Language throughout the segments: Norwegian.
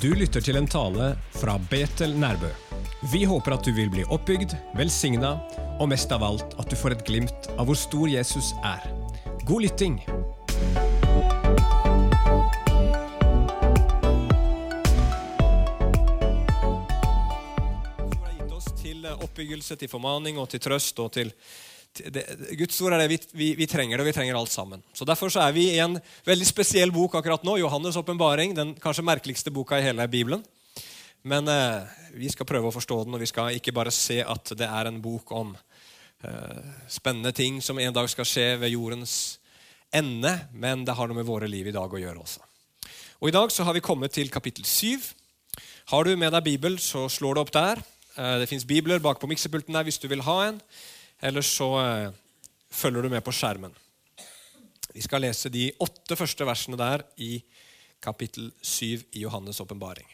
Du lytter til en tale fra Betel Nærbø. Vi håper at du vil bli oppbygd, velsigna og mest av alt at du får et glimt av hvor stor Jesus er. God lytting! Gitt oss til oppbyggelse, til formaning og til trøst og til det, Guds ord er det vi, vi, vi, trenger det, og vi trenger alt sammen. Så Derfor så er vi i en veldig spesiell bok akkurat nå, Johannes' åpenbaring. Den kanskje merkeligste boka i hele Bibelen. Men eh, vi skal prøve å forstå den, og vi skal ikke bare se at det er en bok om eh, spennende ting som en dag skal skje ved jordens ende, men det har noe med våre liv i dag å gjøre også. Og I dag så har vi kommet til kapittel 7. Har du med deg Bibel, så slår det opp der. Eh, det fins bibler bak på miksepulten der hvis du vil ha en. Eller så eh, følger du med på skjermen. Vi skal lese de åtte første versene der i kapittel 7 i Johannes' åpenbaring.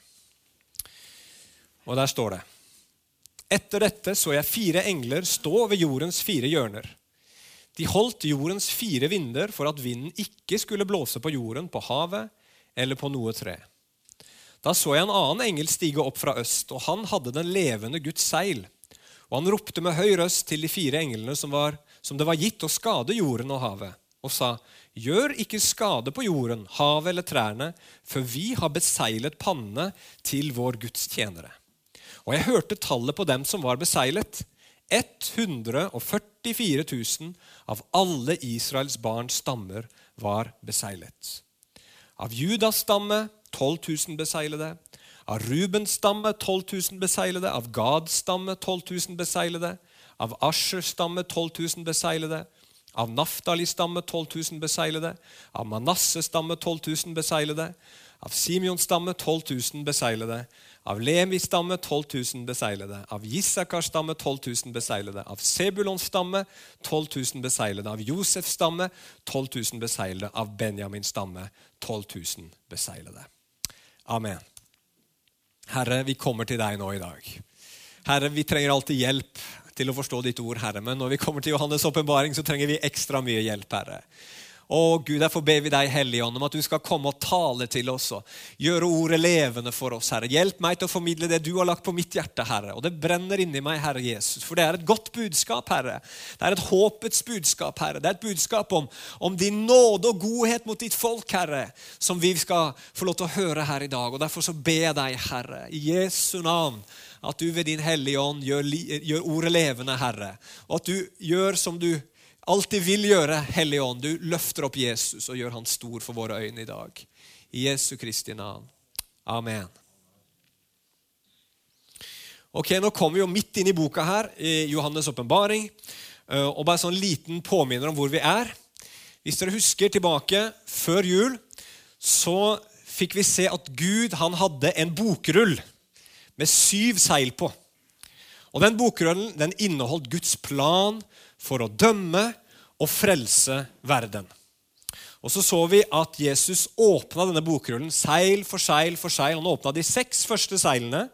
Og der står det Etter dette så jeg fire engler stå ved jordens fire hjørner. De holdt jordens fire vinder for at vinden ikke skulle blåse på jorden, på havet eller på noe tre. Da så jeg en annen engel stige opp fra øst, og han hadde den levende Guds seil. Og han ropte med høy røst til de fire englene som, var, som det var gitt å skade jorden og havet, og sa:" Gjør ikke skade på jorden, havet eller trærne, for vi har beseilet pannene til vår Guds tjenere. Og jeg hørte tallet på dem som var beseilet. 144 000 av alle Israels barns stammer var beseilet. Av Judas stamme 12 000 beseilede. Av Rubens stamme 12 000 beseglede. av Gads stamme 12 000 beseglede. av Aschers stamme 12 000 beseglede. av Naftalis stamme 12 000 beseglede. av Manasses stamme 12 000 beseglede. av Simeons stamme 12 000 beseglede. av Lemis stamme 12 000 beseglede. av Issakars stamme 12 000 beseglede. av Sebulons stamme 12 000 beseglede. av Josefs stamme 12 000 beseglede. av Benjamins stamme 12 000 beseglede. Amen. Herre, vi kommer til deg nå i dag. Herre, vi trenger alltid hjelp til å forstå ditt ord, Herre. Men når vi kommer til Johannes' åpenbaring, så trenger vi ekstra mye hjelp, Herre. Å Gud, Derfor ber vi deg, Hellige Ånd, om at du skal komme og tale til oss og gjøre ordet levende for oss. Herre. Hjelp meg til å formidle det du har lagt på mitt hjerte, Herre. Og det brenner inni meg, Herre Jesus. For det er et godt budskap, Herre. Det er et håpets budskap, Herre. Det er et budskap om, om din nåde og godhet mot ditt folk, Herre, som vi skal få lov til å høre her i dag. Og Derfor så ber jeg deg, Herre, i Jesu navn at du ved din Hellige Ånd gjør, gjør ordet levende, Herre. Og at du gjør som du alltid vil gjøre, Hellige Ånd. Du løfter opp Jesus og gjør han stor for våre øyne i dag. I Jesu Kristi navn. Amen. Ok, Nå kommer vi jo midt inn i boka her, i Johannes' åpenbaring. Og bare sånn liten påminner om hvor vi er. Hvis dere husker tilbake før jul, så fikk vi se at Gud han hadde en bokrull med syv seil på. Og Den bokrullen den inneholdt Guds plan for å dømme og frelse verden. Og Så så vi at Jesus åpna denne bokrullen seil for seil for seil. Han åpna de seks første seilene.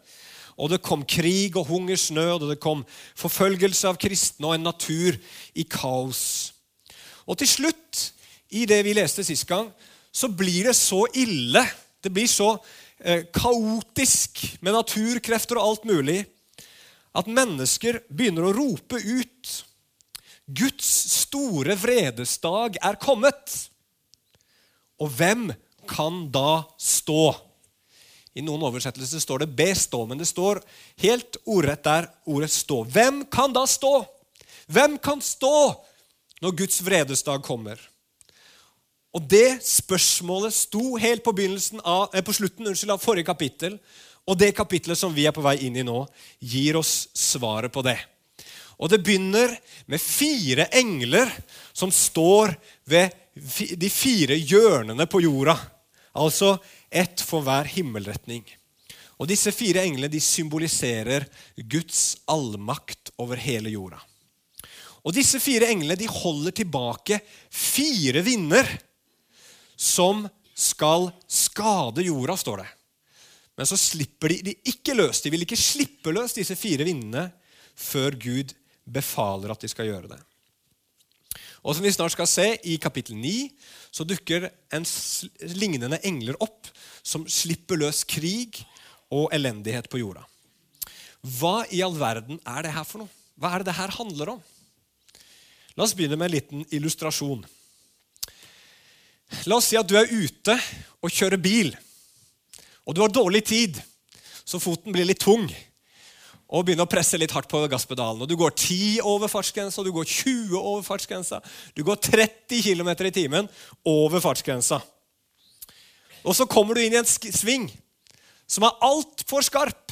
Og det kom krig og hungersnød, og det kom forfølgelse av kristne og en natur i kaos. Og til slutt, i det vi leste sist gang, så blir det så ille, det blir så eh, kaotisk med naturkrefter og alt mulig, at mennesker begynner å rope ut Guds store vredesdag er kommet. Og hvem kan da stå? I noen oversettelser står det 'bestå', men det står helt ordrett der ordet 'stå'. Hvem kan da stå? Hvem kan stå når Guds vredesdag kommer? Og Det spørsmålet sto helt på, av, eh, på slutten unnskyld, av forrige kapittel. Og det kapittelet som vi er på vei inn i nå, gir oss svaret på det. Og det begynner med fire engler som står ved de fire hjørnene på jorda. Altså ett for hver himmelretning. Og Disse fire englene de symboliserer Guds allmakt over hele jorda. Og Disse fire englene de holder tilbake fire vinder som skal skade jorda, står det. Men så slipper de de ikke løs. De vil ikke slippe løs disse fire vindene før Gud befaler at de skal gjøre det. Og som vi snart skal se, i kapittel 9 så dukker en lignende engler opp som slipper løs krig og elendighet på jorda. Hva i all verden er det her for noe? Hva er det det her handler om? La oss begynne med en liten illustrasjon. La oss si at du er ute og kjører bil, og du har dårlig tid, så foten blir litt tung og begynner å presse litt hardt på gasspedalen. Og Du går 10 over fartsgrensa, du går 20 over fartsgrensa, du går 30 km i timen over fartsgrensa. Og så kommer du inn i en sving som er altfor skarp.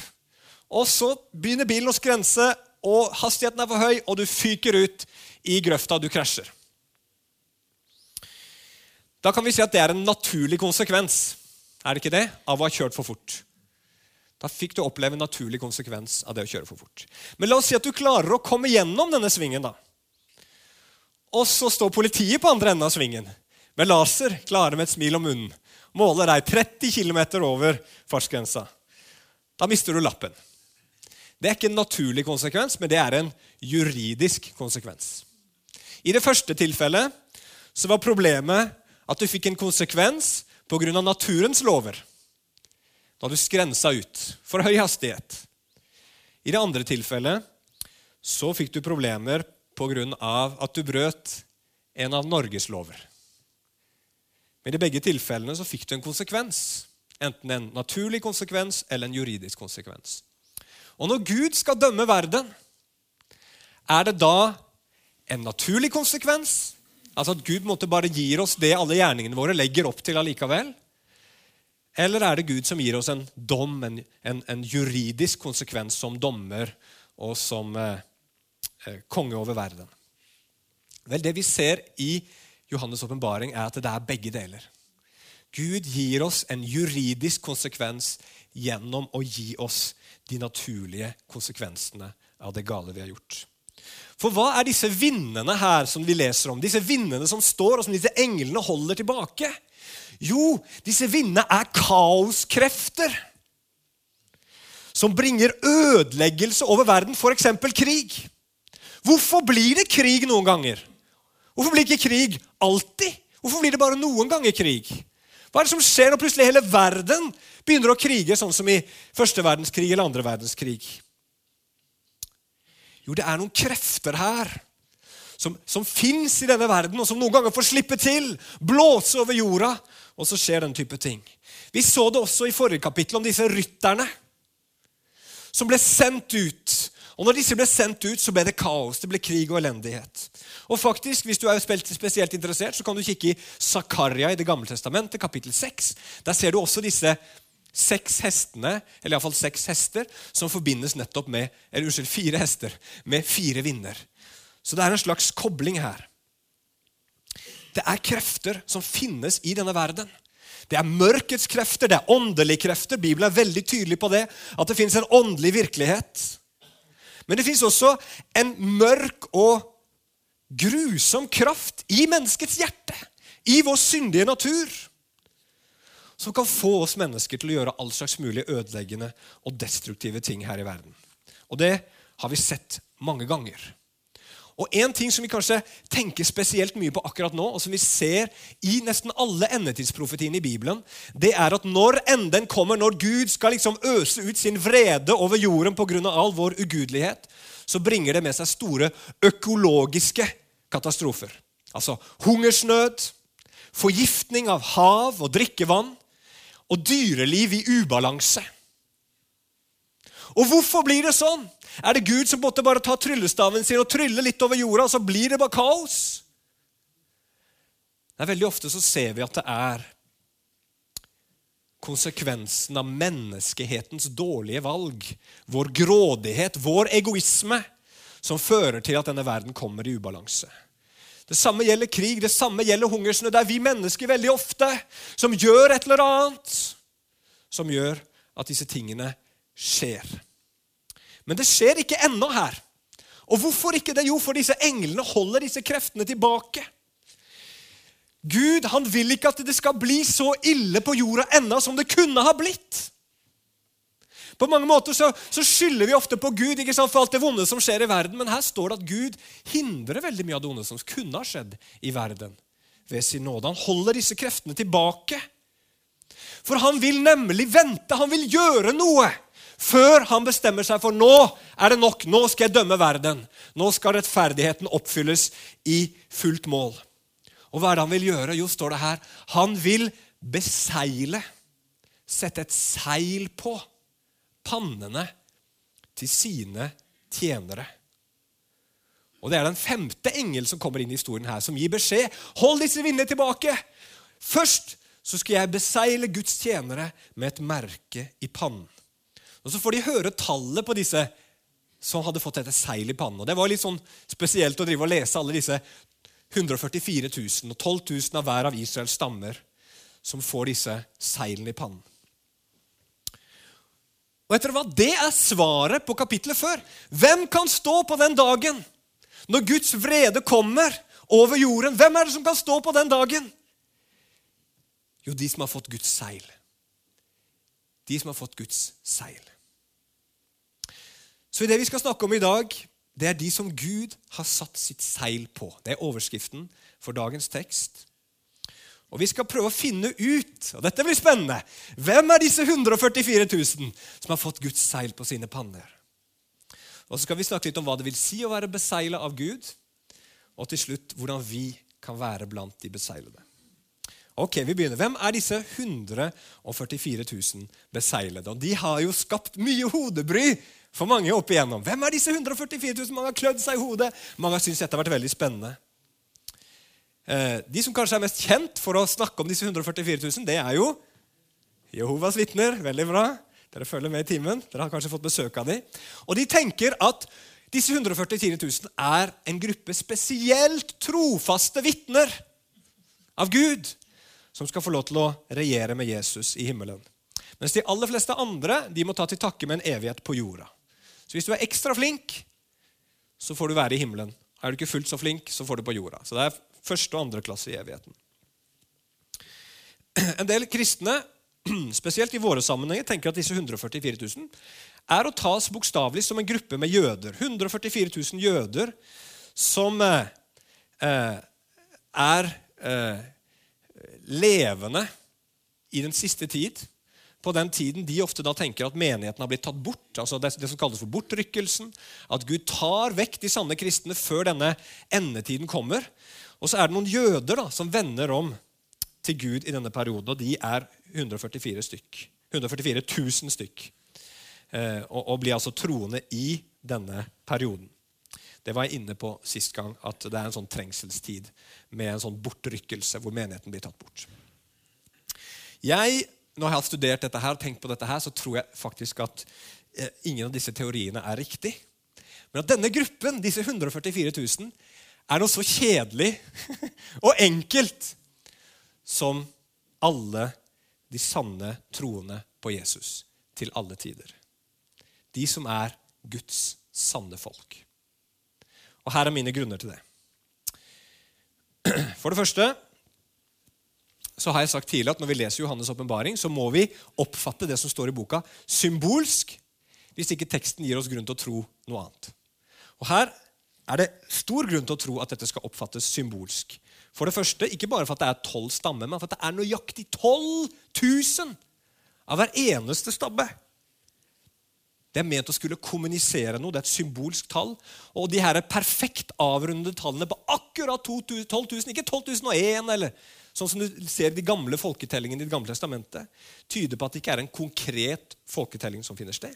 Og så begynner bilen å skrense, og hastigheten er for høy, og du fyker ut i grøfta, du krasjer. Da kan vi si at det er en naturlig konsekvens er det ikke det, av å ha kjørt for fort. Da fikk du oppleve en naturlig konsekvens av det å kjøre for fort. Men la oss si at du klarer å komme gjennom denne svingen. da. Og så står politiet på andre enden av svingen med laser, klare med et smil om munnen. Måler deg 30 km over fartsgrensa. Da mister du lappen. Det er ikke en naturlig konsekvens, men det er en juridisk konsekvens. I det første tilfellet så var problemet at du fikk en konsekvens pga. naturens lover da du skrensa ut for høy hastighet. I det andre tilfellet så fikk du problemer pga. at du brøt en av Norges lover. Men i begge tilfellene så fikk du en konsekvens. Enten en naturlig konsekvens eller en juridisk konsekvens. Og når Gud skal dømme verden, er det da en naturlig konsekvens? Altså at Gud måtte bare gir oss det alle gjerningene våre legger opp til allikevel? Eller er det Gud som gir oss en dom, en, en, en juridisk konsekvens som dommer og som eh, eh, konge over verden? Vel, Det vi ser i Johannes' åpenbaring, er at det er begge deler. Gud gir oss en juridisk konsekvens gjennom å gi oss de naturlige konsekvensene av det gale vi har gjort. For hva er disse vinnene her som vi leser om? Disse vinnene som står, og som disse englene holder tilbake? Jo, disse vindene er kaoskrefter som bringer ødeleggelse over verden, f.eks. krig. Hvorfor blir det krig noen ganger? Hvorfor blir ikke krig alltid? Hvorfor blir det bare noen ganger krig? Hva er det som skjer når plutselig hele verden begynner å krige, sånn som i første verdenskrig eller andre verdenskrig? Jo, det er noen krefter her som, som fins i denne verden, og som noen ganger får slippe til, blåse over jorda, og så skjer den type ting. Vi så det også i forrige kapittel om disse rytterne som ble sendt ut. Og når disse ble sendt ut, så ble det kaos. Det ble krig og elendighet. Og faktisk, Hvis du er spesielt interessert, så kan du kikke i Zakaria i Det gamle testamentet, kapittel 6. Der ser du også disse seks hestene, eller iallfall seks hester, som forbindes nettopp med eller unnskyld, fire hester med fire vinder. Så det er en slags kobling her. Det er krefter som finnes i denne verden. Det er mørkets krefter, det er åndelige krefter. Bibelen er veldig tydelig på det, at det finnes en åndelig virkelighet. Men det finnes også en mørk og grusom kraft i menneskets hjerte, i vår syndige natur, som kan få oss mennesker til å gjøre all slags mulig ødeleggende og destruktive ting her i verden. Og det har vi sett mange ganger. Og En ting som vi kanskje tenker spesielt mye på akkurat nå, og som vi ser i nesten alle endetidsprofetiene i Bibelen, det er at når enden kommer, når Gud skal liksom øse ut sin vrede over jorden pga. all vår ugudelighet, så bringer det med seg store økologiske katastrofer. Altså hungersnød, forgiftning av hav og drikkevann og dyreliv i ubalanse. Og hvorfor blir det sånn? Er det Gud som måtte bare ta tryllestaven sin og trylle litt over jorda, så blir det bare kaos? Nei, Veldig ofte så ser vi at det er konsekvensen av menneskehetens dårlige valg, vår grådighet, vår egoisme, som fører til at denne verden kommer i ubalanse. Det samme gjelder krig, det samme gjelder hungersnød. Det er vi mennesker veldig ofte som gjør et eller annet som gjør at disse tingene skjer. Men det skjer ikke ennå her. Og hvorfor ikke det? Jo, for disse englene holder disse kreftene tilbake. Gud han vil ikke at det skal bli så ille på jorda ennå som det kunne ha blitt. På mange måter så, så skylder vi ofte på Gud ikke sant, for alt det vonde som skjer i verden, men her står det at Gud hindrer veldig mye av det onde som kunne ha skjedd i verden ved sin nåde. Han holder disse kreftene tilbake. For han vil nemlig vente, han vil gjøre noe før han bestemmer seg for nå er det nok, nå skal jeg dømme verden. Nå skal rettferdigheten oppfylles i fullt mål. Og hva er det han vil gjøre? Jo, står det her, han vil beseile, sette et seil på pannene til sine tjenere. Og Det er den femte engel som kommer inn i historien her, som gir beskjed. Hold disse vindene tilbake! Først så skal jeg beseile Guds tjenere med et merke i pannen. Og Så får de høre tallet på disse som hadde fått dette seil i pannen. Og Det var litt sånn spesielt å drive og lese alle disse 144 000 og 12 000 av hver av Israels stammer som får disse seilene i pannen. Og etter hva, Det er svaret på kapittelet før. Hvem kan stå på den dagen når Guds vrede kommer over jorden? Hvem er det som kan stå på den dagen? Jo, de som har fått Guds seil. De som har fått Guds seil. Så det vi skal snakke om i dag, det er de som Gud har satt sitt seil på. Det er overskriften for dagens tekst. Og Vi skal prøve å finne ut og dette blir spennende, hvem er disse 144 000 som har fått Guds seil på sine panner. Og Så skal vi snakke litt om hva det vil si å være besegla av Gud, og til slutt hvordan vi kan være blant de beseglede. Ok, vi begynner. Hvem er disse 144 000 beseglede? Og De har jo skapt mye hodebry for mange opp igjennom. Hvem er disse 144 000? Mange har klødd seg i hodet. Mange har syntes dette har vært veldig spennende. Eh, de som kanskje er mest kjent for å snakke om disse 144 000, det er jo Jehovas vitner. Veldig bra. Dere følger med i timen. Dere har kanskje fått besøk av dem. Og de tenker at disse 144 000 er en gruppe spesielt trofaste vitner av Gud som skal få lov til å regjere med Jesus i himmelen. Mens de aller fleste andre de må ta til takke med en evighet på jorda. Så hvis du er ekstra flink, så får du være i himmelen. Er du ikke fullt så flink, så får du på jorda. Så det er første og andre klasse i evigheten. En del kristne, spesielt i våre sammenhenger, tenker at disse 144 000 er å tas bokstavelig som en gruppe med jøder. 144 000 jøder som eh, eh er eh, levende i den siste tid. På den tiden de ofte da tenker at menigheten har blitt tatt bort. altså det, det som kalles for bortrykkelsen. At Gud tar vekk de sanne kristne før denne endetiden kommer. Og så er det noen jøder da, som vender om til Gud i denne perioden. Og de er 144 stykk. 144 000 stykk. Eh, og, og blir altså troende i denne perioden. Det var jeg inne på sist gang, at det er en sånn trengselstid med en sånn bortrykkelse hvor menigheten blir tatt bort. Jeg, Når jeg har studert dette her, og tenkt på dette her, så tror jeg faktisk at eh, ingen av disse teoriene er riktig. Men at denne gruppen, disse 144 000, er noe så kjedelig og enkelt som alle de sanne troende på Jesus til alle tider. De som er Guds sanne folk. Og her er mine grunner til det. For det første så har jeg sagt tidligere at når vi leser Johannes' åpenbaring, så må vi oppfatte det som står i boka, symbolsk, hvis ikke teksten gir oss grunn til å tro noe annet. Og Her er det stor grunn til å tro at dette skal oppfattes symbolsk. For det første, Ikke bare for at det er tolv stammer, men for at det er nøyaktig 12 000 av hver eneste stabbe. Det er ment å skulle kommunisere noe. Det er et symbolsk tall. Og de her er perfekt avrundede tallene på akkurat 12 000, ikke 12 001, eller sånn som du ser de gamle folketellingene i Det gamle testamentet, tyder på at det ikke er en konkret folketelling som finner sted.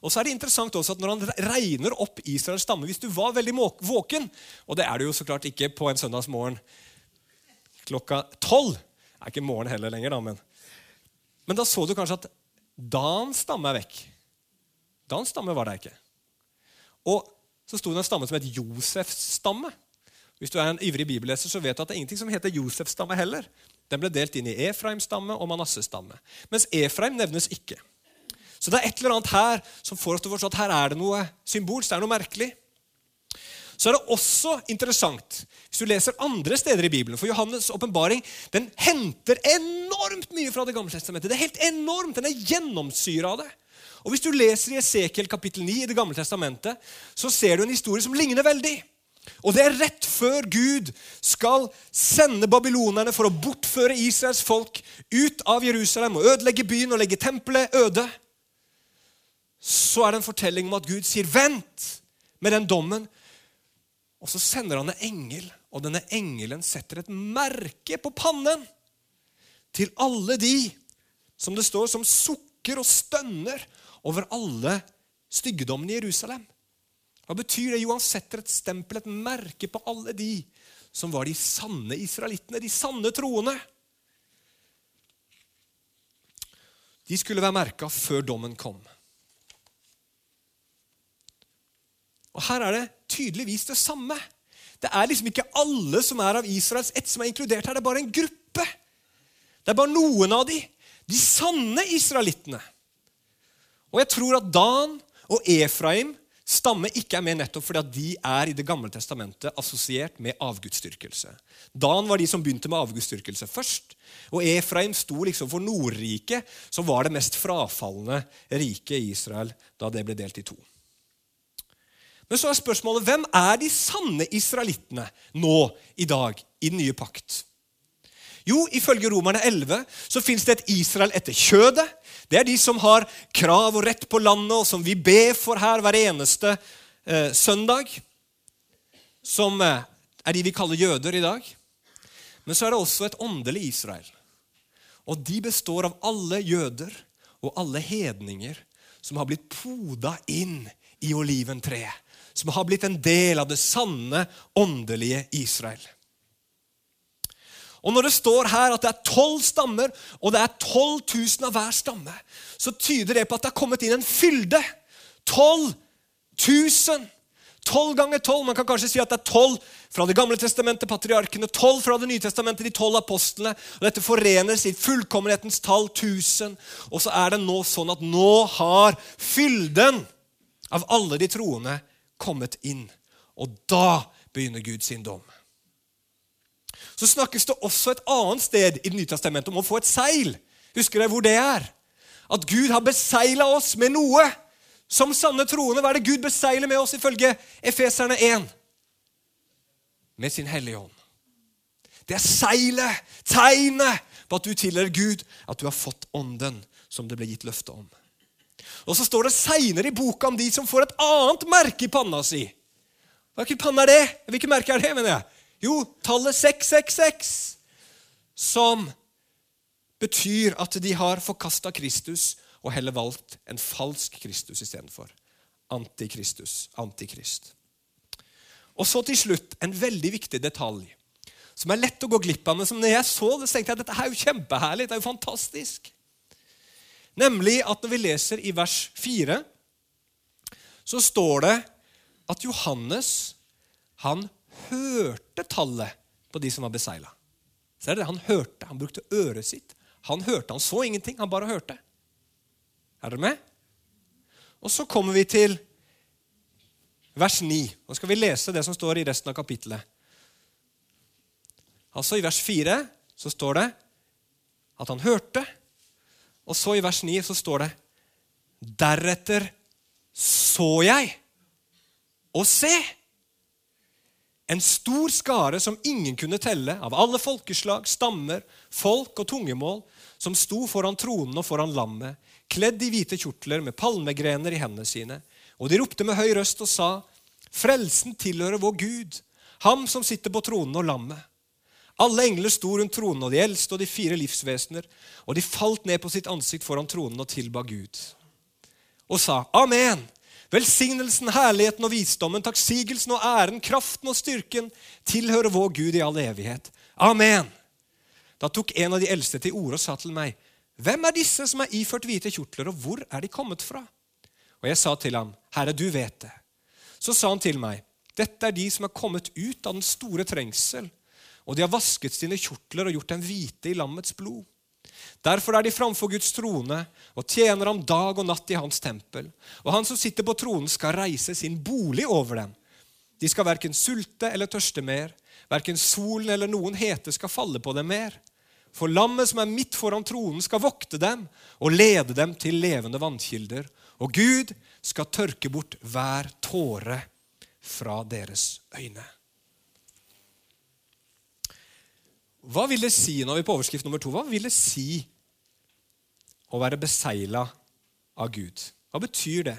Og så er det interessant også at Når han regner opp Israels stamme Hvis du var veldig våken, og det er du jo så klart ikke på en søndagsmorgen klokka tolv er ikke morgen heller lenger, da, men, men da så du kanskje at Dans stamme er vekk. Dans stamme var det ikke. Og så sto det en stamme som het Josefs stamme. Hvis du er en ivrig bibelleser, så vet du at det er ingenting som heter Josefs stamme heller. Den ble delt inn i Efraims stamme og Manasses stamme. Mens Efraim nevnes ikke. Så det er et eller annet her som får oss til å forstå at her er det noe symbolsk. det er noe merkelig. Så er det også interessant hvis du leser andre steder i Bibelen. For Johannes' åpenbaring henter enormt mye fra Det gamle testamentet. Det er helt enormt, Den er gjennomsyra av det. Og Hvis du leser i Esekiel kapittel 9 i Det gamle testamentet, så ser du en historie som ligner veldig. Og det er rett før Gud skal sende babylonerne for å bortføre Israels folk ut av Jerusalem og ødelegge byen og legge tempelet øde. Så er det en fortelling om at Gud sier 'vent' med den dommen. Og så sender han en engel, og denne engelen setter et merke på pannen til alle de som det står, som sukker og stønner over alle styggedommene i Jerusalem. Hva betyr det? Jo, han setter et stempel, et merke, på alle de som var de sanne israelittene, de sanne troende. De skulle være merka før dommen kom. Og Her er det tydeligvis det samme. Det er liksom ikke alle som er av Israels ett, som er inkludert her. Det er bare en gruppe. Det er bare noen av de. De sanne israelittene. Og jeg tror at Dan og Efraim stamme ikke er med nettopp fordi at de er i Det gamle testamentet assosiert med avgudsdyrkelse. Dan var de som begynte med avgudsdyrkelse først. Og Efraim sto liksom for Nordriket, som var det mest frafalne riket i Israel da det ble delt i to. Men så er spørsmålet hvem er de sanne israelittene nå i dag i den nye pakt? Jo, ifølge Romerne 11 så fins det et Israel etter kjødet. Det er de som har krav og rett på landet, og som vi ber for her hver eneste eh, søndag. Som eh, er de vi kaller jøder i dag. Men så er det også et åndelig Israel. Og de består av alle jøder og alle hedninger som har blitt poda inn i oliventreet. Som har blitt en del av det sanne, åndelige Israel. Og Når det står her at det er tolv stammer, og det er 12 000 av hver stamme, så tyder det på at det er kommet inn en fylde. 12 000. 12 ganger 12. Man kan kanskje si at det er 12 fra Det gamle testamentet, patriarkene, 12 fra Det nye testamentet, de 12 apostlene. og Dette forenes i fullkommenhetens tall 1000. Og så er det nå sånn at nå har fylden av alle de troende kommet inn. Og da begynner Gud sin dom så snakkes det også et annet sted i Det nye testamentet om å få et seil. Husker dere hvor det er? At Gud har besegla oss med noe. Som sanne troende, hva er det Gud beseiler med oss ifølge Efeserne 1? Med sin Hellige Ånd. Det er seilet, tegnet på at du tilhører Gud, at du har fått Ånden som det ble gitt løfte om. Og Så står det seinere i boka om de som får et annet merke i panna si. Hvilken panne er det? Hvilket merke er det? mener jeg? Jo, tallet 666, som betyr at de har forkasta Kristus og heller valgt en falsk Kristus istedenfor. Antikristus. Antikrist. Og så til slutt en veldig viktig detalj som er lett å gå glipp av. Men som når jeg så det, så tenkte jeg at dette er jo kjempeherlig. Det er jo fantastisk. Nemlig at når vi leser i vers 4, så står det at Johannes han hørte tallet på de som var besegla. Han hørte, han brukte øret sitt. Han hørte, han så ingenting, han bare hørte. Er dere med? Og så kommer vi til vers 9. Nå skal vi lese det som står i resten av kapittelet. Altså I vers 4 så står det at han hørte, og så i vers 9 så står det Deretter så jeg, og se! En stor skare som ingen kunne telle, av alle folkeslag, stammer, folk og tungemål, som sto foran tronen og foran lammet, kledd i hvite kjortler med palmegrener i hendene sine. Og de ropte med høy røst og sa, Frelsen tilhører vår Gud, ham som sitter på tronen og lammet. Alle engler sto rundt tronen, og de eldste og de fire livsvesener, og de falt ned på sitt ansikt foran tronen og tilba Gud. Og sa, Amen! Velsignelsen, herligheten og visdommen, takksigelsen og æren, kraften og styrken tilhører vår Gud i all evighet. Amen. Da tok en av de eldste til orde og sa til meg, Hvem er disse som er iført hvite kjortler, og hvor er de kommet fra? Og jeg sa til ham, Herre, du vet det. Så sa han til meg, Dette er de som er kommet ut av den store trengsel, og de har vasket sine kjortler og gjort dem hvite i lammets blod. Derfor er de framfor Guds trone og tjener ham dag og natt i hans tempel. Og han som sitter på tronen, skal reise sin bolig over dem. De skal verken sulte eller tørste mer. Verken solen eller noen hete skal falle på dem mer. For lammet som er midt foran tronen, skal vokte dem og lede dem til levende vannkilder. Og Gud skal tørke bort hver tåre fra deres øyne. Hva vil det si når vi er på overskrift nummer to? Hva vil det si å være besegla av Gud? Hva betyr det?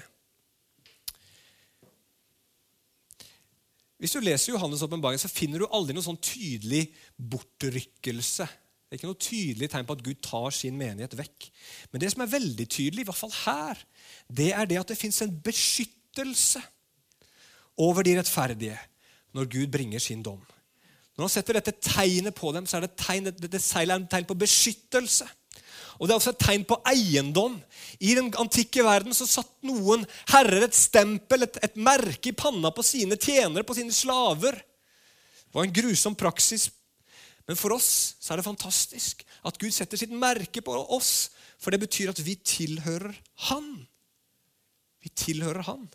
Hvis du leser Johannes' åpenbaring, finner du aldri noen sånn tydelig bortrykkelse. Det er ikke noe tydelig tegn på at Gud tar sin menighet vekk. Men det som er veldig tydelig, i hvert fall her, det er det at det fins en beskyttelse over de rettferdige når Gud bringer sin dom. Når han setter dette tegnet på dem, så er det tegn, dette det er et tegn på beskyttelse. Og Det er også et tegn på eiendom. I den antikke verden så satt noen herrer et stempel, et, et merke i panna på sine tjenere, på sine slaver. Det var en grusom praksis. Men for oss så er det fantastisk at Gud setter sitt merke på oss. For det betyr at vi tilhører Han. Vi tilhører Han.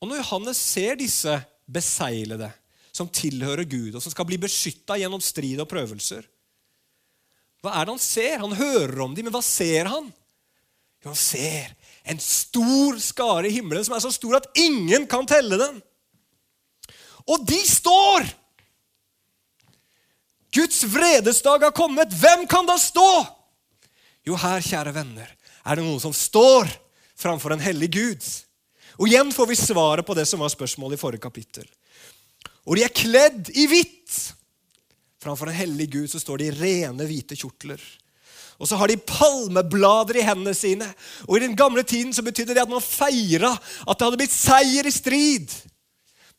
Og Når Johannes ser disse beseglede som tilhører Gud, og som skal bli beskytta gjennom strid og prøvelser. Hva er det han ser? Han hører om dem, men hva ser han? Jo, han ser en stor skare i himmelen som er så stor at ingen kan telle den. Og de står! Guds vredesdag har kommet. Hvem kan da stå? Jo, her, kjære venner, er det noen som står framfor en hellig Gud. Og igjen får vi svaret på det som var spørsmålet i forrige kapittel. Og de er kledd i hvitt. Framfor en hellig Gud så står de i rene, hvite kjortler. Og så har de palmeblader i hendene sine. Og I den gamle tiden så betydde det at man feira at det hadde blitt seier i strid.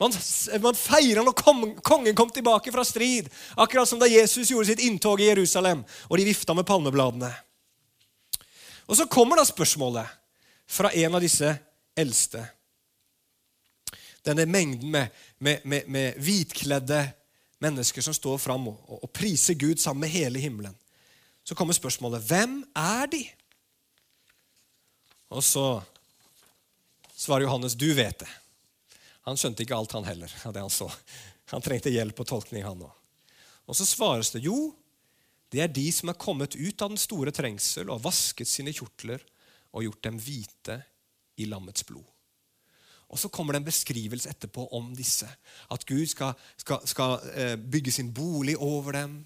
Man, man feira når kongen kom tilbake fra strid, akkurat som da Jesus gjorde sitt inntog i Jerusalem, og de vifta med palmebladene. Og Så kommer da spørsmålet fra en av disse eldste. Denne mengden med, med, med, med hvitkledde mennesker som står fram og, og, og priser Gud sammen med hele himmelen. Så kommer spørsmålet hvem er de? Og så svarer Johannes du vet det. Han skjønte ikke alt, han heller. av det Han så. Han trengte hjelp og tolkning, han òg. Og så svares det jo, det er de som er kommet ut av den store trengsel og vasket sine kjortler og gjort dem hvite i lammets blod. Og Så kommer det en beskrivelse etterpå om disse. At Gud skal, skal, skal eh, bygge sin bolig over dem,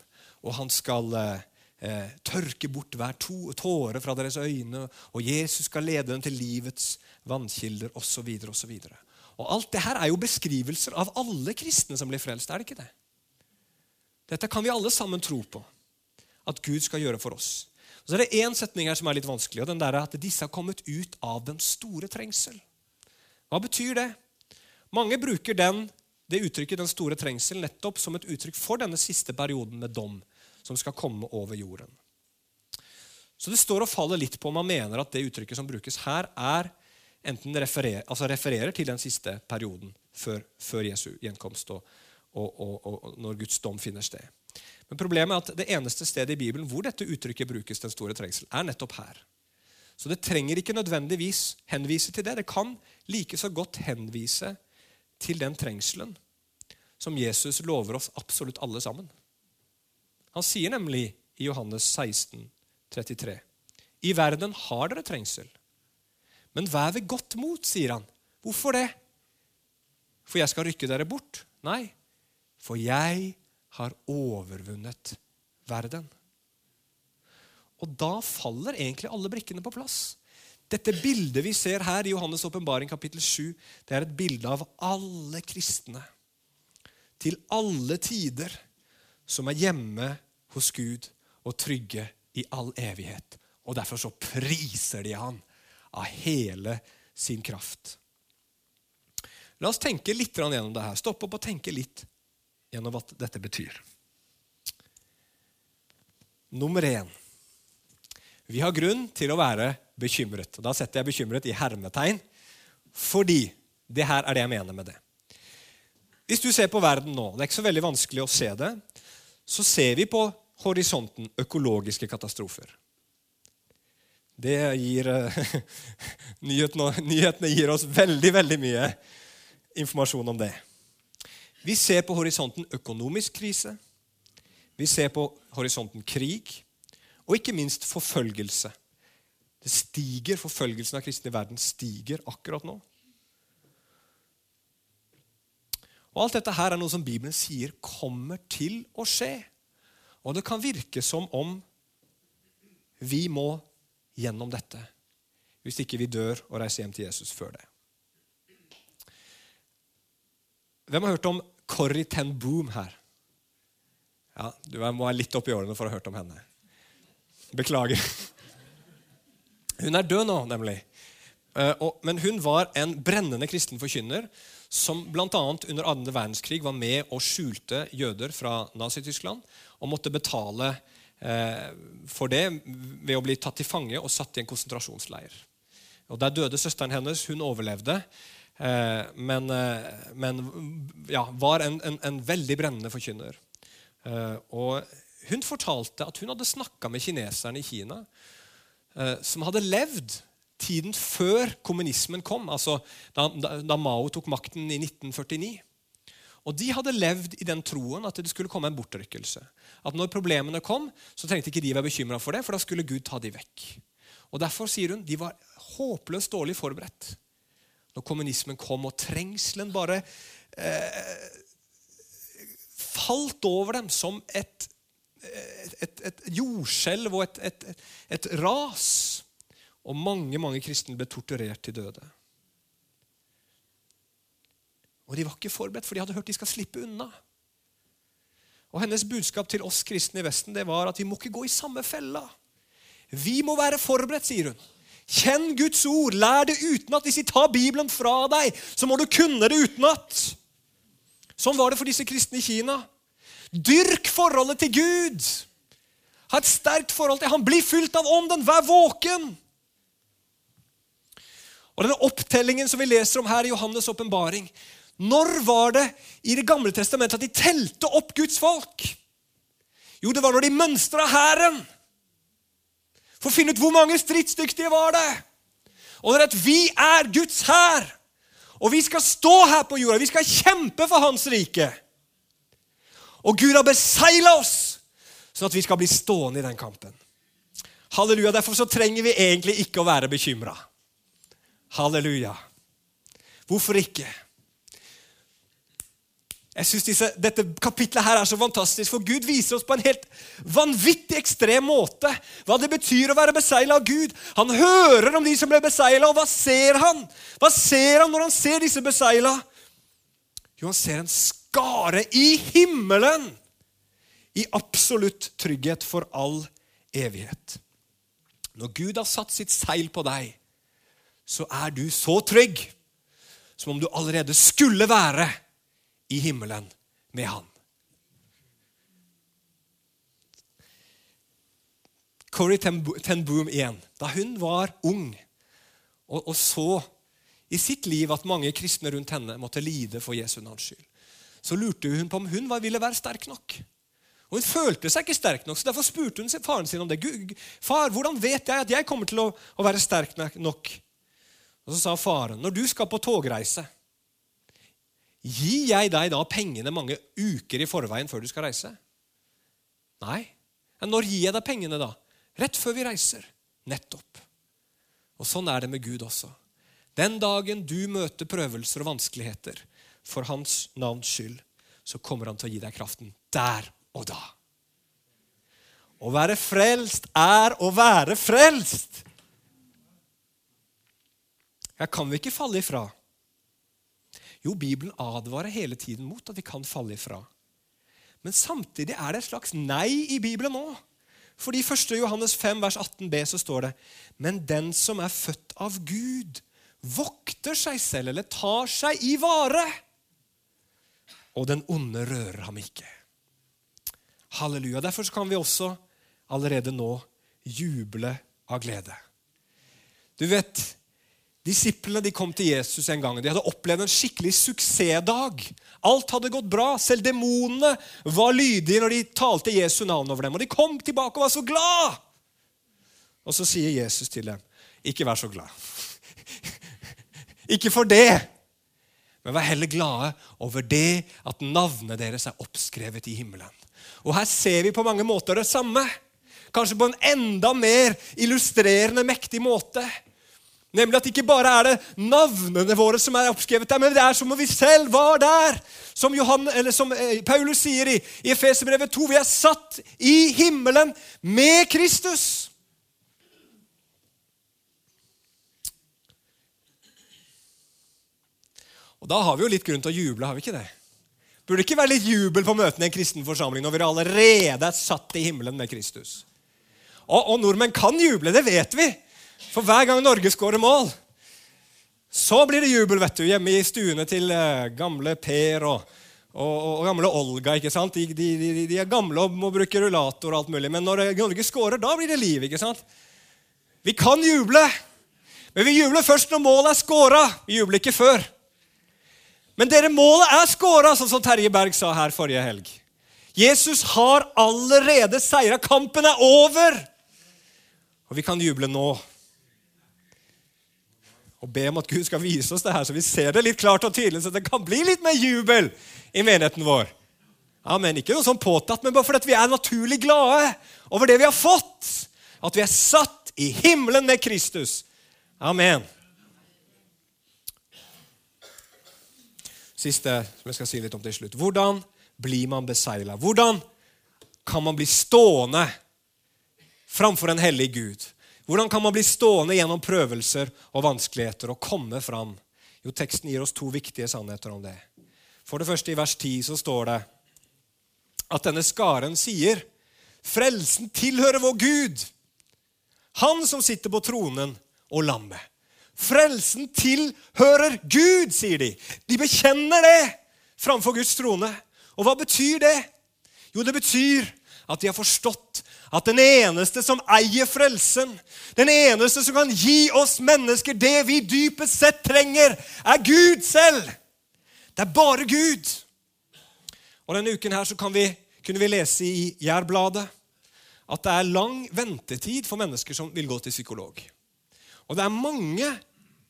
og han skal eh, eh, tørke bort hver to, tåre fra deres øyne, og Jesus skal lede dem til livets vannkilder osv. osv. Og alt det her er jo beskrivelser av alle kristne som blir frelst. er det ikke det? Dette kan vi alle sammen tro på at Gud skal gjøre for oss. Og så er det én setning her som er litt vanskelig, og den der er at disse har kommet ut av den store trengsel. Hva betyr det? Mange bruker den, det uttrykket, den store trengsel, nettopp som et uttrykk for denne siste perioden med dom som skal komme over jorden. Så det står og faller litt på om man mener at det uttrykket som brukes her, er enten referer, altså refererer til den siste perioden før, før Jesu gjenkomst og, og, og, og når Guds dom finner sted. Men problemet er at det eneste stedet i Bibelen hvor dette uttrykket brukes, den store trengsel, er nettopp her. Så det trenger ikke nødvendigvis henvise til det. Det kan like så godt henvise til den trengselen som Jesus lover oss absolutt alle sammen. Han sier nemlig i Johannes 16, 33, I verden har dere trengsel, men vær ved godt mot, sier han. Hvorfor det? For jeg skal rykke dere bort? Nei, for jeg har overvunnet verden. Og da faller egentlig alle brikkene på plass. Dette bildet vi ser her i Johannes' åpenbaring kapittel 7, det er et bilde av alle kristne til alle tider som er hjemme hos Gud og trygge i all evighet. Og Derfor så priser de han av hele sin kraft. La oss tenke litt gjennom det her. Stoppe opp og tenke litt gjennom hva dette betyr. Nummer én vi har grunn til å være bekymret. Og da setter jeg 'bekymret' i hermetegn, fordi det her er det jeg mener med det. Hvis du ser på verden nå, det er ikke så veldig vanskelig å se det, så ser vi på horisonten økologiske katastrofer. Det gir nyhetene, nyhetene gir oss veldig, veldig mye informasjon om det. Vi ser på horisonten økonomisk krise. Vi ser på horisonten krig. Og ikke minst forfølgelse. Det stiger, Forfølgelsen av kristne i verden stiger akkurat nå. Og Alt dette her er noe som Bibelen sier kommer til å skje. Og det kan virke som om vi må gjennom dette hvis ikke vi dør og reiser hjem til Jesus før det. Hvem har hørt om Corrie ten Boom her? Ja, Du må være litt oppi årene for å ha hørt om henne. Beklager. Hun er død nå, nemlig. Eh, men hun var en brennende kristen forkynner som bl.a. under andre verdenskrig var med og skjulte jøder fra Nazi-Tyskland og måtte betale eh, for det ved å bli tatt til fange og satt i en konsentrasjonsleir. Og Der døde søsteren hennes. Hun overlevde. Eh, men, men ja, var en, en, en, veldig brennende forkynner. Og hun fortalte at hun hadde snakka med kineserne i Kina som hadde levd tiden før kommunismen kom, altså da, da, Mao tok makten i 1949. Og De hadde levd i den troen at det skulle komme en bortrykkelse. At når problemene kom, så trengte ikke de være bekymra for det, for da skulle Gud ta de vekk. Og Derfor sier hun de var håpløst dårlig forberedt når kommunismen kom, og trengselen bare eh, falt over dem som et, et, et jordskjelv og et, et, ras. Og mange mange kristne ble torturert til døde. Og de var ikke forberedt, for de hadde hørt de skal slippe unna. Og Hennes budskap til oss kristne i Vesten det var at vi må ikke gå i samme fella. Vi må være forberedt, sier hun. Kjenn Guds ord. Lær det utenat. Hvis de tar Bibelen fra deg, så må du kunne det utenat. Sånn var det for disse kristne i Kina. Dyrk forholdet til Gud. Ha et sterkt forhold til Han. Bli fylt av ånden. Vær våken. Og denne opptellingen som vi leser om her i Johannes' åpenbaring Når var det i Det gamle testamentet at de telte opp Guds folk? Jo, det var når de mønstra hæren. For å finne ut hvor mange stridsdyktige var det. Og det er at vi er Guds hær. Og vi skal stå her på jorda. Vi skal kjempe for Hans rike. Og Gud har besegla oss, sånn at vi skal bli stående i den kampen. Halleluja. Derfor så trenger vi egentlig ikke å være bekymra. Halleluja. Hvorfor ikke? Jeg synes Dette kapitlet her er så fantastisk, for Gud viser oss på en helt vanvittig ekstrem måte hva det betyr å være besegla av Gud. Han hører om de som ble besegla, og hva ser han? Hva ser han når han ser disse besegla? Jo, han ser en skare i himmelen i absolutt trygghet for all evighet. Når Gud har satt sitt seil på deg, så er du så trygg som om du allerede skulle være i himmelen med han. Corrie ten Boom igjen. Da hun var ung og, og, så i sitt liv at mange kristne rundt henne måtte lide for Jesu navns skyld, så lurte hun på om hun ville være sterk nok. Og Hun følte seg ikke sterk nok, så derfor spurte hun faren sin om det. Far, hvordan vet jeg at jeg kommer til å, å være sterk nok? Og Så sa faren, når du skal på togreise Gir jeg deg da pengene mange uker i forveien før du skal reise? Nei. Når gir jeg deg pengene, da? Rett før vi reiser. Nettopp. Og sånn er det med Gud også. Den dagen du møter prøvelser og vanskeligheter for Hans navns skyld, så kommer Han til å gi deg kraften der og da. Å være frelst er å være frelst! Her kan vi ikke falle ifra. Jo, Bibelen advarer hele tiden mot at vi kan falle ifra. Men samtidig er det et slags nei i Bibelen nå. Fordi I 1. Johannes 5, vers 18b så står det Men den som er født av Gud, vokter seg selv eller tar seg i vare. Og den onde rører ham ikke. Halleluja. Derfor kan vi også allerede nå juble av glede. Du vet, Disiplene de kom til Jesus en gang. De hadde opplevd en skikkelig suksessdag. Alt hadde gått bra. Selv demonene var lydige når de talte Jesu navn over dem. Og de kom tilbake og var så glad! Og så sier Jesus til dem, 'Ikke vær så glad.' Ikke for det, men vær heller glade over det at navnet deres er oppskrevet i himmelen. Og her ser vi på mange måter det samme. kanskje på en enda mer illustrerende, mektig måte. Nemlig at ikke bare er det navnene våre som er oppskrevet der, men det er som om vi selv var der. Som, Johan, som eh, Paulus sier i, i Efeserbrevet 2, vi er satt i himmelen med Kristus. Og Da har vi jo litt grunn til å juble, har vi ikke det? Burde det ikke være litt jubel på møtene i en kristen forsamling når vi allerede er satt i himmelen med Kristus? Og, og nordmenn kan juble, det vet vi. For hver gang Norge skårer mål, så blir det jubel vet du, hjemme i stuene til uh, gamle Per og, og, og, gamle Olga. ikke sant? De, de, de, de, er gamle og må bruke rullator og alt mulig. Men når Norge skårer, da blir det liv. ikke sant? Vi kan juble, men vi jubler først når målet er skåra. Vi jubler ikke før. Men dere, målet er skåra, sånn som Terje Berg sa her forrige helg. Jesus har allerede seira. Kampen er over! Og vi kan juble nå og be om at Gud skal vise oss det her, så vi ser det litt klart og tydelig, så det kan bli litt mer jubel i menigheten vår. Amen. Ikke noe sånn påtatt, men bare fordi vi er naturlig glade over det vi har fått. At vi er satt i himmelen med Kristus. Amen. Siste som jeg skal si litt om til slutt. Hvordan blir man besegla? Hvordan kan man bli stående framfor en hellig Gud? Hvordan kan man bli stående gjennom prøvelser og vanskeligheter og komme fram? Jo, Teksten gir oss to viktige sannheter om det. For det første, i vers 10 så står det at denne skaren sier Frelsen tilhører vår Gud, han som sitter på tronen og lammet. Frelsen tilhører Gud, sier de. De bekjenner det framfor Guds trone. Og hva betyr det? Jo, det betyr at de har forstått at den eneste som eier frelsen, den eneste som kan gi oss mennesker det vi dypest sett trenger, er Gud selv. Det er bare Gud. Og Denne uken her så vi, kunne vi lese i Jærbladet at det er lang ventetid for mennesker som vil gå til psykolog. Og det er mange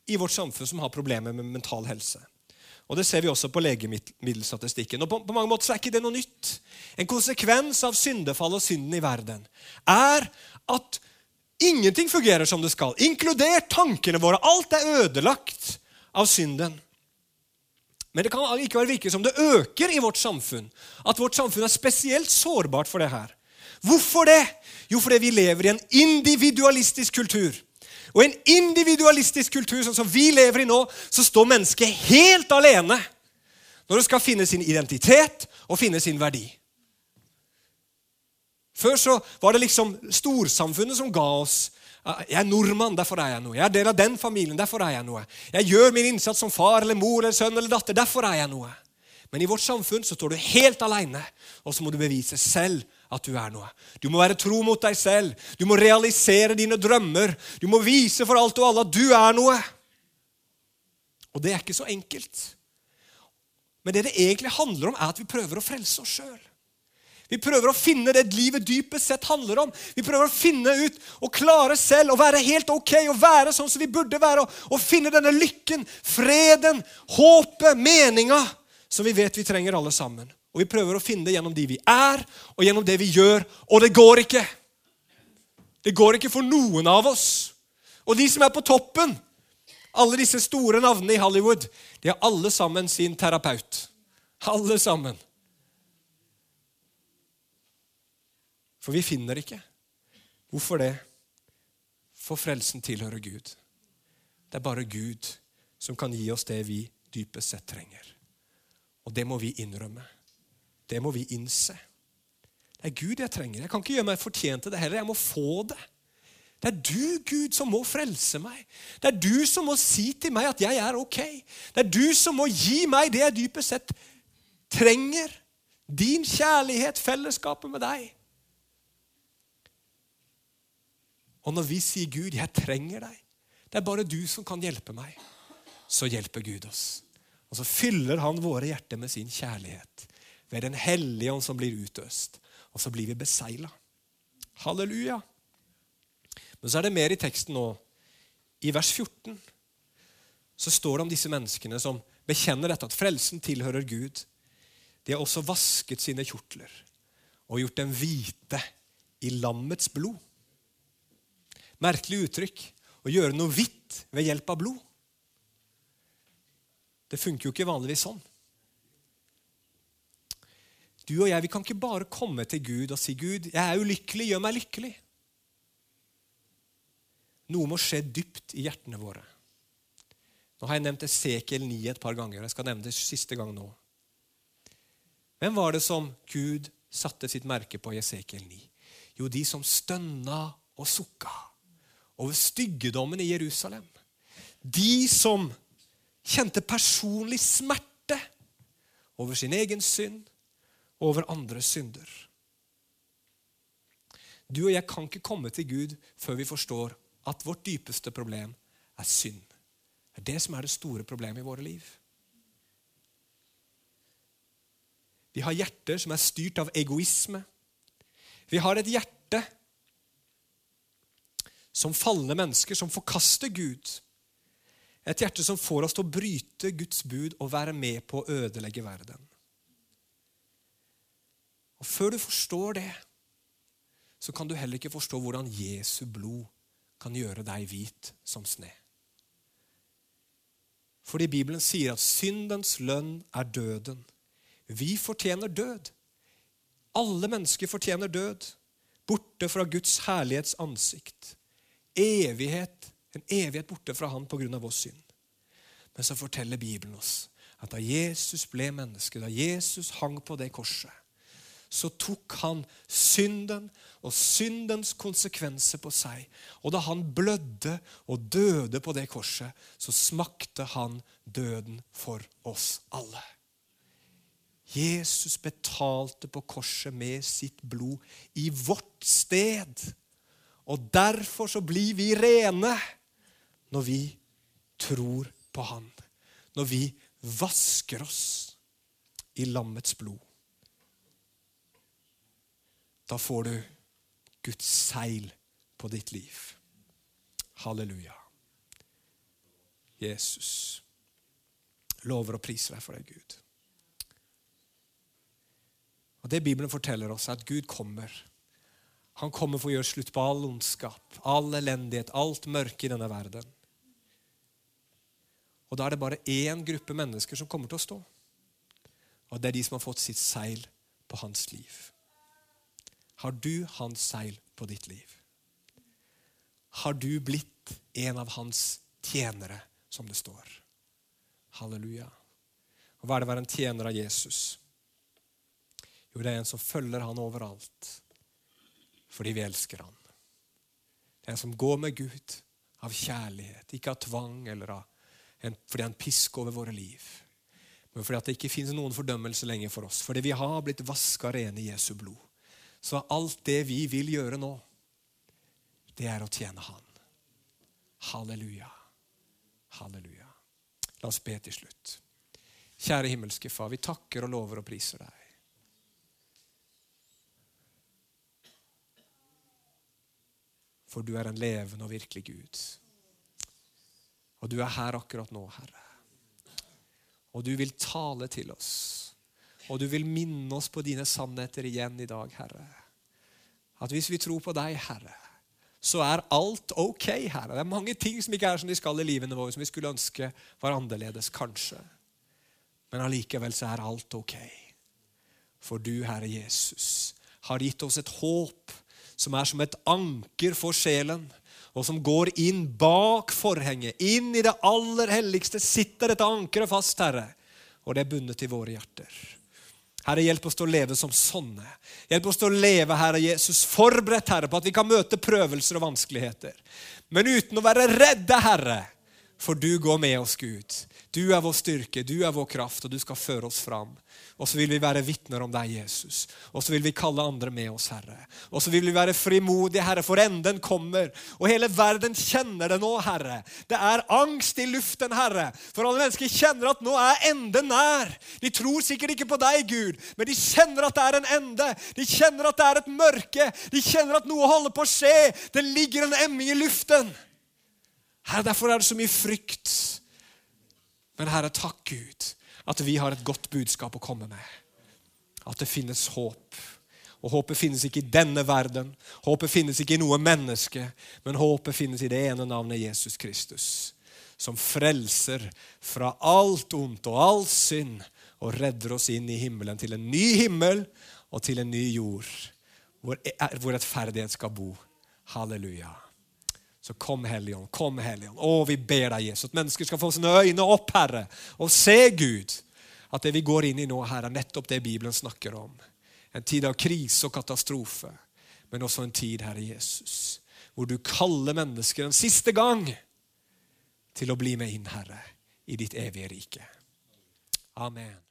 i vårt samfunn som har problemer med mental helse. Og Det ser vi også på legemiddelstatistikken. Og på, på, mange måter så er ikke det noe nytt. En konsekvens av syndefallet og synden i verden er at ingenting fungerer som det skal, inkludert tankene våre. Alt er ødelagt av synden. Men det kan være virke som det øker i vårt samfunn. At vårt samfunn er spesielt sårbart for det her. Hvorfor det? Jo, fordi vi lever i en individualistisk kultur. Og i en individualistisk kultur sånn som vi lever i nå, så står mennesket helt alene når det skal finne sin identitet og finne sin verdi. Før så var det liksom storsamfunnet som ga oss jeg er nordmann, derfor er jeg noe. Jeg er del av den familien, derfor er jeg noe. Jeg gjør min innsats som far eller mor eller sønn eller datter, derfor er jeg noe. Men i vårt samfunn så står du helt alene, og så må du bevise selv at du er noe. Du må være tro mot deg selv. Du må realisere dine drømmer. Du må vise for alt og alle at du er noe. Og det er ikke så enkelt. Men det det egentlig handler om, er at vi prøver å frelse oss sjøl. Vi prøver å finne det livet dypest sett handler om. Vi prøver å finne ut og klare selv å være helt ok og være sånn som vi burde være. Og, og finne denne lykken, freden, håpet, meninga som vi vet vi trenger alle sammen. Og vi prøver å finne det gjennom de vi er, og gjennom det vi gjør. Og det går ikke. Det går ikke for noen av oss. Og de som er på toppen, alle disse store navnene i Hollywood, de har alle sammen sin terapeut. Alle sammen. For vi finner ikke. Hvorfor det? For frelsen tilhører Gud. Det er bare Gud som kan gi oss det vi dypest sett trenger. Og det må vi innrømme. Det må vi innse. Det er Gud jeg trenger. Jeg kan ikke gjøre meg fortjent til det heller. Jeg må få det. Det er du, Gud, som må frelse meg. Det er du som må si til meg at jeg er ok. Det er du som må gi meg det jeg dypest sett trenger. Din kjærlighet, fellesskapet med deg. Og når vi sier, 'Gud, jeg trenger deg', det er bare du som kan hjelpe meg, så hjelper Gud oss. Og så fyller han våre hjerter med sin kjærlighet ved Den hellige ånd som blir utøst. Og så blir vi besegla. Halleluja. Men så er det mer i teksten nå. I vers 14 så står det om disse menneskene som bekjenner dette, at frelsen tilhører Gud. De har også vasket sine kjortler og gjort dem hvite i lammets blod. Merkelig uttrykk å gjøre noe hvitt ved hjelp av blod. Det funker jo ikke vanligvis sånn. Du og jeg vi kan ikke bare komme til Gud og si, 'Gud, jeg er ulykkelig. Gjør meg lykkelig.' Noe må skje dypt i hjertene våre. Nå har jeg nevnt Esekiel 9 et par ganger. Jeg skal nevne det siste gang nå. Hvem var det som Gud satte sitt merke på i Esekiel 9? Jo, de som stønna og sukka over styggedommen i Jerusalem. De som kjente personlig smerte over sin egen synd, over andres synder. Du og jeg kan ikke komme til Gud før vi forstår at vårt dypeste problem er synd. Det er det som er det store problemet i våre liv. Vi har hjerter som er styrt av egoisme. Vi har et hjerte som falne mennesker som forkaster Gud. Et hjerte som får oss til å bryte Guds bud og være med på å ødelegge verden. Og Før du forstår det, så kan du heller ikke forstå hvordan Jesu blod kan gjøre deg hvit som sne. Fordi Bibelen sier at syndens lønn er døden. Vi fortjener død. Alle mennesker fortjener død. Borte fra Guds herlighets ansikt. Evighet, En evighet borte fra Han pga. vår synd. Men så forteller Bibelen oss at da Jesus ble menneske, da Jesus hang på det korset, så tok han synden og syndens konsekvenser på seg. Og da han blødde og døde på det korset, så smakte han døden for oss alle. Jesus betalte på korset med sitt blod i vårt sted. Og derfor så blir vi rene når vi tror på Han. Når vi vasker oss i lammets blod. Da får du Guds seil på ditt liv. Halleluja. Jesus. Lover og priser deg for deg, Gud. Og Det Bibelen forteller oss, er at Gud kommer. Han kommer for å gjøre slutt på all ondskap, all elendighet, alt mørke i denne verden. Og Da er det bare én gruppe mennesker som kommer til å stå. Og det er de som har fått sitt seil på hans liv. Har du hans seil på ditt liv? Har du blitt en av hans tjenere, som det står? Halleluja. Og Hva er det å være en tjener av Jesus? Jo, det er en som følger han overalt fordi vi elsker han. Det er en som går med Gud av kjærlighet, ikke av tvang eller av en, fordi han pisker over våre liv. Men fordi det ikke finnes noen fordømmelse lenger for oss. Fordi vi har blitt vaska rene i Jesu blod så alt det vi vil gjøre nå, det er å tjene Han. Halleluja. Halleluja. La oss be til slutt. Kjære himmelske Far, vi takker og lover og priser deg. For du er en levende og virkelig Gud. Og du er her akkurat nå, Herre. Og du vil tale til oss. Og du vil minne oss på dine sannheter igjen i dag, Herre. At hvis vi tror på deg, Herre, så er alt ok, Herre. Det er mange ting som ikke er som de skal i livene våre, som vi skulle ønske var annerledes, kanskje. Men allikevel så er alt ok. For du, Herre Jesus, har gitt oss et håp som er som et anker for sjelen, og som går inn bak forhenget, inn i det aller helligste, sitter dette ankeret fast, Herre, og det er bundet til våre hjerter. Herre, hjelp oss til å leve som sånne. Hjelp oss til å leve, Herre Jesus, forberedt Herre, på at vi kan møte prøvelser og vanskeligheter. Men uten å være redde, Herre, for du går med oss, Gud. Du er vår styrke, du er vår kraft, og du skal føre oss fram. Og så vil vi være vitner om deg, Jesus. Og så vil vi kalle andre med oss, Herre. Og så vil vi være frimodige, Herre, for enden kommer. Og hele verden kjenner det nå, Herre. Det er angst i luften, Herre. For alle mennesker kjenner at nå er enden nær. De tror sikkert ikke på deg, Gud, men de kjenner at det er en ende. De kjenner at det er et mørke. De kjenner at noe holder på å skje. Det ligger en emming i luften. Herre, derfor er det så mye frykt. Men Herre, takk, Gud at vi har et godt budskap å komme med. At det finnes håp. Og Håpet finnes ikke i denne verden, håpet finnes ikke i noe menneske, men håpet finnes i det ene navnet Jesus Kristus, som frelser fra alt ondt og all synd og redder oss inn i himmelen, til en ny himmel og til en ny jord, hvor, hvor rettferdighet skal bo. Halleluja. Så kom, Helligånd. Kom, Helligånd. Å, vi ber deg, Jesus, at mennesker skal få sine øyne opp, Herre, og se Gud. At det vi går inn i nå, Herre, er nettopp det Bibelen snakker om. En tid av krise og katastrofe, men også en tid, Herre Jesus, hvor du kaller mennesker en siste gang til å bli med inn, Herre, i ditt evige rike. Amen.